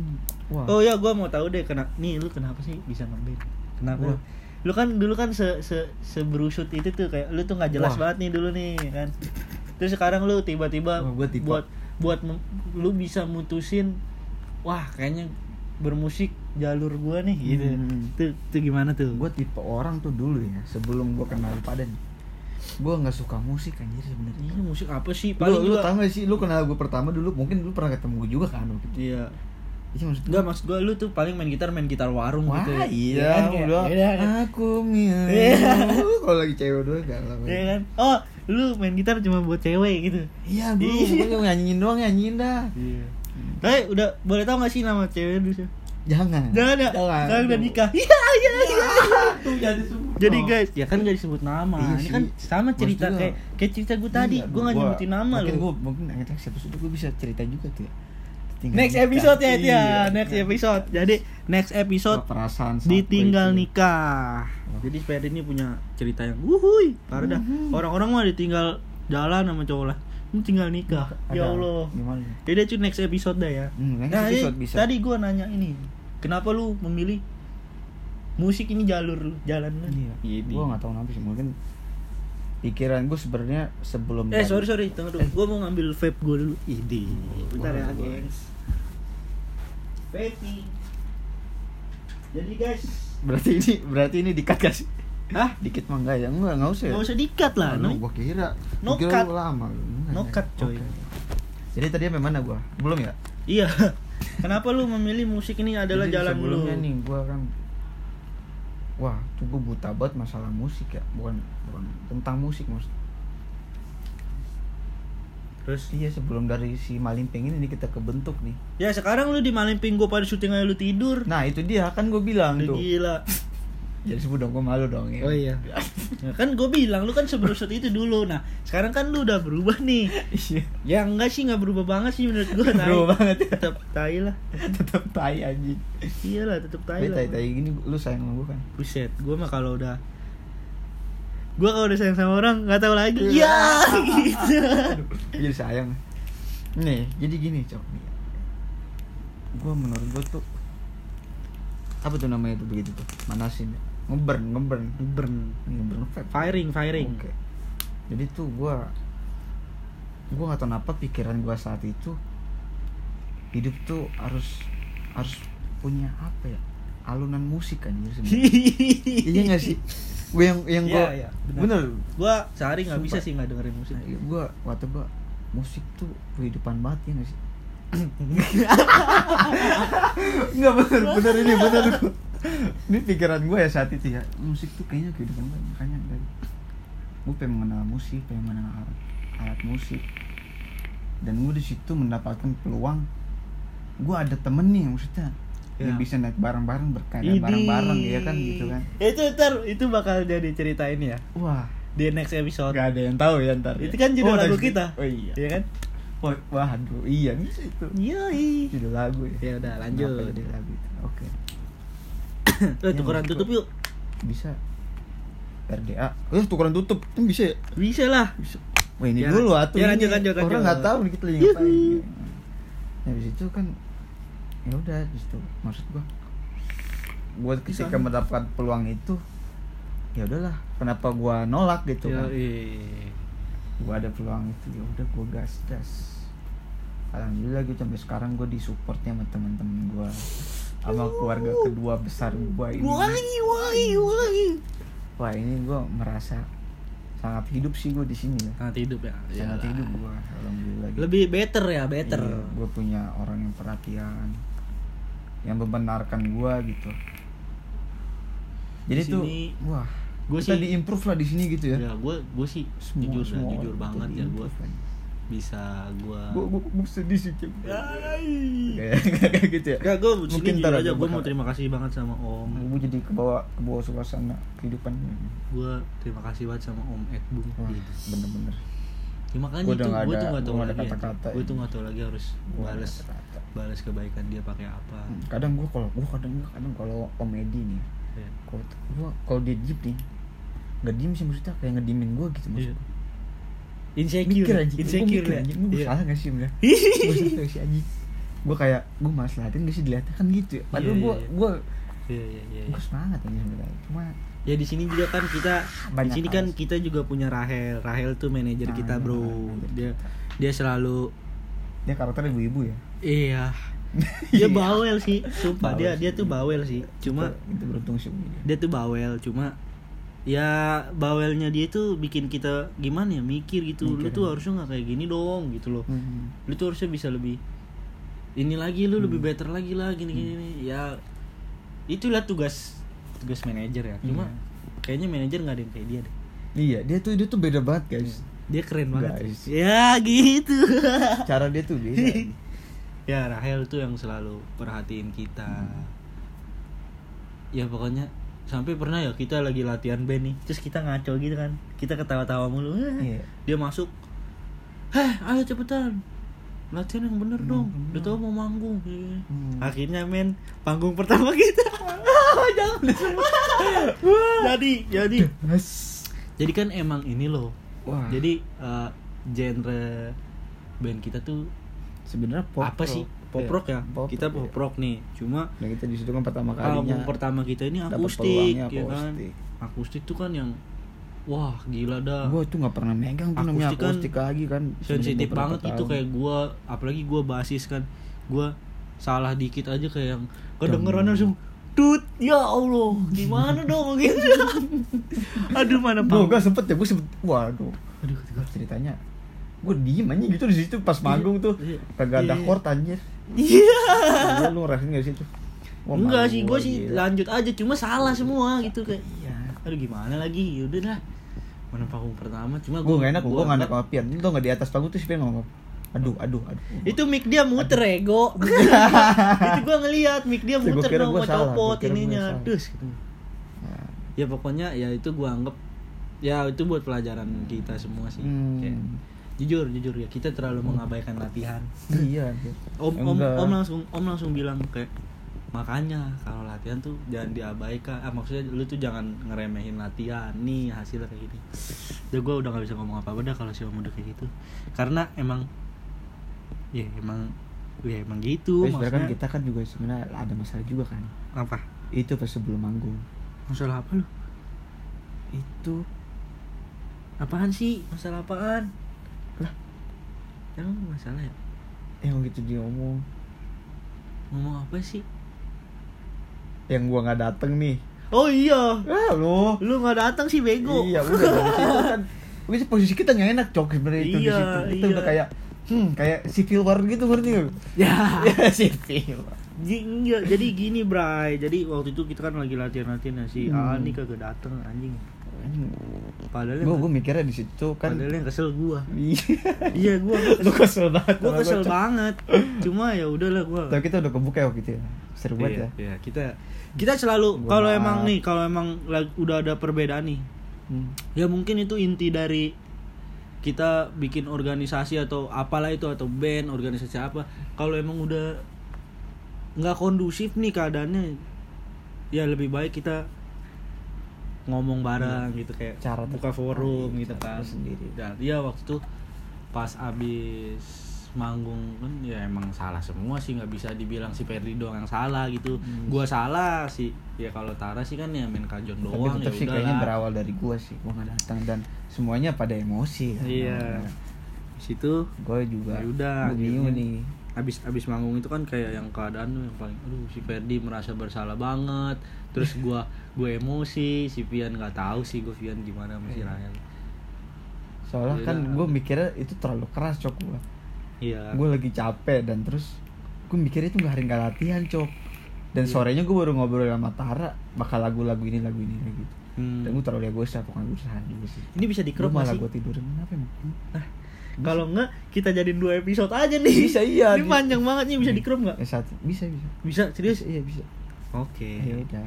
wah. Oh ya, gua mau tahu deh kenapa nih lu kenapa sih bisa ngeband? Kenapa? Wah. Lu kan dulu kan se se seberusut itu tuh kayak lu tuh nggak jelas Wah. banget nih dulu nih kan. Terus sekarang lu tiba-tiba Wah, buat buat lu bisa mutusin wah kayaknya bermusik jalur gua nih gitu. Hmm. Tuh, tuh gimana tuh? gue tipe orang tuh dulu ya sebelum gue kenal pada nih gue nggak suka musik anjir sebenarnya Iya, musik apa sih? lu, Paling lu juga tau gak sih lu kenal gue pertama dulu mungkin lu pernah ketemu gue juga kan waktu itu Iya. itu maksud Enggak maksud gue lu tuh paling main gitar main gitar warung Wah gitu. ya. iya, kan, udah iya kan? aku milik. Iya. Kalau lagi cewek doang galau. Iya kan? Oh, lu main gitar cuma buat cewek gitu. Iya bro, Iya. pokoknya nyanyiin doang nyanyiin dah. Iya. Tapi udah boleh tau gak sih nama cewek lu? Syah? Jangan. Jangan ya? Jangan. Sekarang udah nikah. Iya, iya, iya. Jadi sebut. Jadi guys, ya kan gak disebut nama. Iya Ini sih. kan sama cerita kayak kayak cerita gue tadi. Iya, gue gak nyebutin nama mungkin lu. Gua, mungkin next episode gue bisa cerita juga tuh ya. Tinggal Next nikah. episode ya, itu ya. Iya. Next episode. Jadi next episode perasaan saat ditinggal itu. nikah. Wah. Jadi Ferdi ini punya cerita yang wuhui, parah dah. Orang-orang mah ditinggal jalan sama cowok lah. Ini tinggal nikah. Ya Ada. Allah. Gimana? Jadi cuy next episode dah ya. Hmm, next Nah, episode bisa. Tadi gua nanya ini, kenapa lu memilih musik ini jalur lu, jalan lu? Iya. Ini. Gue nggak tahu kenapa sih mungkin pikiran gue sebenarnya sebelum Eh sorry sorry, tunggu dulu. Gua mau ngambil vape gua dulu. Idi. Bentar ya, gengs. Vape. Jadi guys, berarti ini berarti ini dikat gak sih? Hah? Dikit mah enggak ya? Enggak, enggak usah. ya? Nggak usah dikat lah, Aduh, Noy. gua kira. No gua kira cut. lama. Enggak, No enggak. cut, coy. Oke. Jadi tadi sampai mana gua? Belum ya? Iya. Kenapa lu memilih musik ini adalah Jadi jalan lu? nih gua kan Wah, tuh gua buta banget masalah musik ya. Bukan bukan tentang musik maksud. Terus Iya, sebelum dari si Malimping ini kita kebentuk nih. ya sekarang lu di Malimping gua pada syuting aja lu tidur. Nah, itu dia kan gua bilang Udah tuh. gila. Jadi sebut dong gua malu dong ya. Oh iya. Ya kan gue bilang lu kan sebelum shoot itu dulu. Nah, sekarang kan lu udah berubah nih. Iya. Ya enggak sih enggak berubah banget sih menurut gue. Berubah banget ya. Tetap tai lah. Tetap tai anjing. Iyalah, tetap tai Tapi lah. tai-tai gini lu sayang sama gua kan? Buset, gue mah kalau udah gue kalau udah sayang sama orang nggak tahu lagi. Ya, gitu. jadi sayang nih jadi gini cok gue menurut gue tuh apa tuh namanya tuh begitu tuh manasin ngeburn ngeburn Burn. ngeburn vape Firing, firing. oke jadi tuh gue gue gak tau kenapa pikiran gue saat itu hidup tuh harus harus punya apa ya alunan musik kan iya gak sih gue yang yang gue Iya, iya, benar. bener gue sehari nggak bisa sih nggak dengerin musik. Nah, gue waktu gue musik tuh kehidupan banget ya gak sih? Enggak bener, bener ini bener. Ini pikiran gue ya saat itu ya Musik tuh kayaknya kehidupan gue Makanya dari Gue pengen mengenal musik, pengen mengenal alat, alat musik Dan gue di situ mendapatkan peluang Gue ada temen nih maksudnya Ya. Dia bisa naik bareng-bareng berkarya bareng-bareng ya kan gitu kan Itu ntar itu bakal jadi cerita ini ya Wah di next episode. Gak ada yang tahu ya ntar ya. Itu kan judul Oh, lagu kita. Oh iya Iya kan? Wah, Waduh, iya bisa itu Yoi. judul lagu ya. Ya udah lanjut. Lagu itu? Oke. Eh, tukeran maksud tutup yuk. Bisa. RDA. Eh, tukeran tutup. Kan bisa ya? Bisa lah. Bisa. Wah, ini Ya, dulu atuh. ya, ini. lanjut, lanjut, Orang lanjut. nggak tahu nih kita lagi ngapain. Nah, habis itu kan ya udah di situ maksud gua. Buat Bisa. ketika mendapat peluang itu ya udahlah, kenapa gua nolak gitu kan. Yoi. Gua ada peluang itu ya udah gua gas gas. Alhamdulillah gitu sampai sekarang gue disupportnya sama teman-teman gue sama keluarga kedua besar gue ini wah ini gue merasa sangat hidup sih gue di sini ya Sangat hidup ya. sangat Iyalah. hidup gue alhamdulillah gitu. Lebih better ya, better. gue punya orang yang perhatian yang membenarkan gue gitu. Jadi Di tuh wah gua kita sih- diimprove lah di sini gitu ya. Ya, gue gue sih Semua- jujur semua jujur banget ya gue bisa gue. gue gue gue sedih sih kayak gitu ya. Ya gue Mungkin ntar aja gue mau terima kasih banget sama Om. gue jadi ke bawah ke bawah suasana kehidupan. Gue terima kasih banget sama Om Edbung. wah bener-bener Ya, makanya udah nggak gue ada- tuh gua nggak lagi. ada kata-kata Gue ya. tuh nggak tahu lagi harus Gua balas balas kebaikan dia pakai apa. Hmm, kadang gue kalau gue kadang kadang kalau komedi nih Ya. kalau gue kalau dia diem nih nggak diem sih maksudnya kayak ngediemin gue gitu maksudnya Insecure, mikir aja insecure ya. anjing gue Iya. salah gak sih bener gue salah gak sih anjing gue kayak gue malas latihan gak sih dilihatin kan gitu ya padahal gue gue Iya iya iya. gue semangat aja sebenarnya cuma Ya di sini juga kan kita Banyak di sini kan sih. kita juga punya Rahel. Rahel tuh manajer Ah, kita, iya, Bro. manajer Dia kita. dia selalu dia karakter ibu-ibu ya iya. Dia Iya. bawel sih, sumpah Bawel dia sih. dia tuh bawel sih. Cuma itu, itu beruntung sih dia. dia tuh bawel, cuma ya bawelnya dia tuh bikin kita gimana ya mikir gitu. Lu Mikir, tuh ya. harusnya nggak kayak gini dong gitu loh. Hmm. Lu tuh harusnya bisa lebih ini lagi lu lebih better lagi lah gini gini, gini. ya itulah tugas tugas manajer ya. Cuma Iya. kayaknya manajer nggak ada yang kayak dia deh. Iya dia tuh dia tuh beda banget guys. Dia keren banget. Guys. ya gitu. Cara dia tuh beda. Ya Rahel tuh yang selalu perhatiin kita. Ya pokoknya sampai pernah ya kita lagi latihan band nih. Terus kita ngaco gitu kan. Kita ketawa-tawa mulu. Iya. dia masuk. Heh ayo cepetan latihan yang bener dong. udah tau mau manggung. Hmm. akhirnya men panggung pertama kita. Jangan. Jadi jadi. Jadi kan emang ini loh. Wah. jadi eh, genre band kita tuh sebenarnya pop apa sih? pop rock ya? Pop kita pop rock nih. Cuma Dan kita di situ kan pertama album kalinya pertama kita ini akustik ya kan? akustik. akustik tuh kan yang wah gila dah. Gua tuh nggak pernah megang tuh namanya Akustik kan akustik lagi kan. sensitif banget itu tahun. kayak gua apalagi gua basis kan. Gua salah dikit aja kayak yang kedengeran langsung tut ya Allah gimana dong gitu aduh mana panggung gak sempet ya, gua sempet Waduh. Aduh ceritanya Gue diem aja gitu di situ pas manggung tuh. Iya. Kagak ada Iya. chord anjir. Iya. Lu ngerasain gak sih? Wah, enggak sih gua sih lanjut aja cuma salah semua gitu kayak. Iya. Aduh gimana lagi? Yaudah lah mana panggung pertama cuma Gue gak enak, gue gak enak angkat. sama Pian Lu tau gak di atas panggung tuh si Pian ngomong Aduh, aduh, aduh itu mic dia muter ego itu gua ngeliat mic dia muter dong mau copot ininya dus gitu. Nah, ya pokoknya ya itu gua anggap ya itu buat pelajaran kita semua sih Hmm. Kayak, jujur jujur ya kita terlalu mengabaikan latihan Iya anjir. om om Enggak. om langsung om langsung bilang kayak makanya kalau latihan tuh jangan diabaikan. Ah maksudnya lu tuh jangan ngeremehin latihan. Nih hasilnya kayak gini. Ya gue udah gak bisa ngomong apa apa dah kalau si om udah kayak gitu. Karena emang ya emang ya emang gitu Tapi kan maksudnya. kita kan juga sebenarnya ada masalah juga kan. Apa? Itu pas sebelum manggung. Masalah apa lu? Itu. Apaan sih? Masalah apaan? Lah. emang masalah ya? Yang gitu dia ngomong. Ngomong apa sih Yang gua gak dateng nih. Oh iya. Ah lu. Lu nggak datang sih bego. Iya udah dari situ kan Mungkin posisi kita gak enak cok sebenarnya itu di Iya, situ. Kita iya. udah kayak Hmm, kayak civil war gitu ngerti gak? ya. Ya civil Iya, jadi gini Bray. Jadi waktu itu kita kan lagi latihan-latihan ya Si Hmm. Aan nih kagak dateng anjing. Padahal Gue gue mikirnya di situ kan. padahal yang kesel gua. Iya. Iya gua Lu kesel banget Gua kesel banget. Cuma ya udahlah gua Tapi kita udah kebuka ya waktu itu ya Seru banget iya, ya. iya, kita kita selalu kalau emang nih kalau emang udah ada perbedaan nih Hmm. ya mungkin itu inti dari kita bikin organisasi atau apalah itu atau band organisasi apa. Kalau emang udah nggak kondusif nih keadaannya ya lebih baik kita ngomong bareng gitu kayak Cara buka forum Iya, gitu kan. sendiri. dan dia waktu itu pas abis manggung kan ya emang salah semua sih nggak bisa dibilang si Ferdi doang yang salah gitu. Hmm. gua salah sih. Ya kalau Tara sih kan ya main kajon Tapi doang ya tetap sih kayaknya berawal dari gua sih Gua gak datang dan semuanya pada emosi kan. Iya. situ Gue juga Ya udah, Gua bingung nih. abis abis manggung itu kan kayak yang keadaan yang paling aduh si Ferdi merasa bersalah banget. Terus gua gue emosi si Pian nggak tahu sih gue Pian gimana sama si Iya. Rahel Soalnya Iya kan gue mikirnya itu terlalu keras cok gua iya. Gue lagi capek dan terus Gue mikirnya itu gak hari gak latihan cok. Dan Iya. sorenya gue baru ngobrol sama Tara Bakal lagu-lagu ini lagu ini kayak gitu Hmm. Dan gue terlalu egois lah pokoknya gue usaha juga sih. Ini bisa di Gue crop nggak malah gue tidurin Kenapa emang? Nah, kalau enggak kita jadiin dua episode aja nih. Bisa, iya. ini panjang banget nih bisa di crop nggak? Eh, satu. Bisa bisa. Bisa? Serius? Iya bisa. Oke. Ya udah.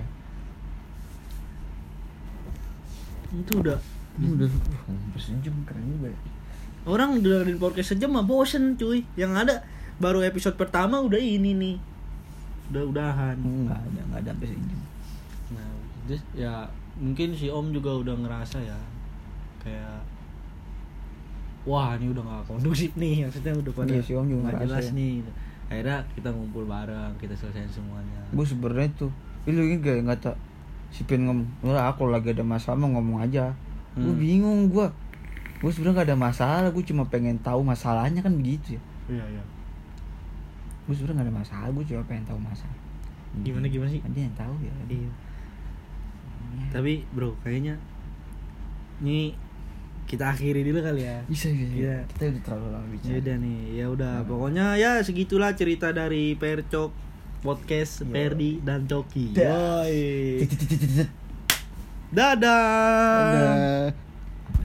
Itu udah Ini udah uh, hampir sejam keren juga ya orang dengerin podcast sejam mah bosen cuy. Yang ada baru episode pertama udah ini nih. Udah udahan. Enggak ada, enggak ada sampai sejam Nah, terus ya mungkin si Om juga udah ngerasa ya kayak wah ini udah gak kondusif nih maksudnya udah pada Iya, si Om juga nggak ngerasa jelas ya. nih. Akhirnya kita ngumpul bareng kita selesaiin semuanya. Gue sebenarnya tuh Ini lagi kayak nggak tak Si Pin ngomong aku lagi ada masalah mau ngomong aja. Gue Hmm. bingung gue Gue sebenarnya gak ada masalah Gue cuma pengen tahu masalahnya kan begitu ya. Iya iya. Gue sebenarnya gak ada masalah Gue cuma pengen tahu masalah. Gimana, gimana sih? Dia yang tahu ya. Iya. Tapi bro kayaknya ini kita akhiri dulu kali ya. Bisa bisa Iya. kita udah terlalu lama bicara. Ya udah nih. Ya udah pokoknya ya segitulah cerita dari Percok podcast Yo. Perdi dan Coki. Yoi. Dadah. Dadah.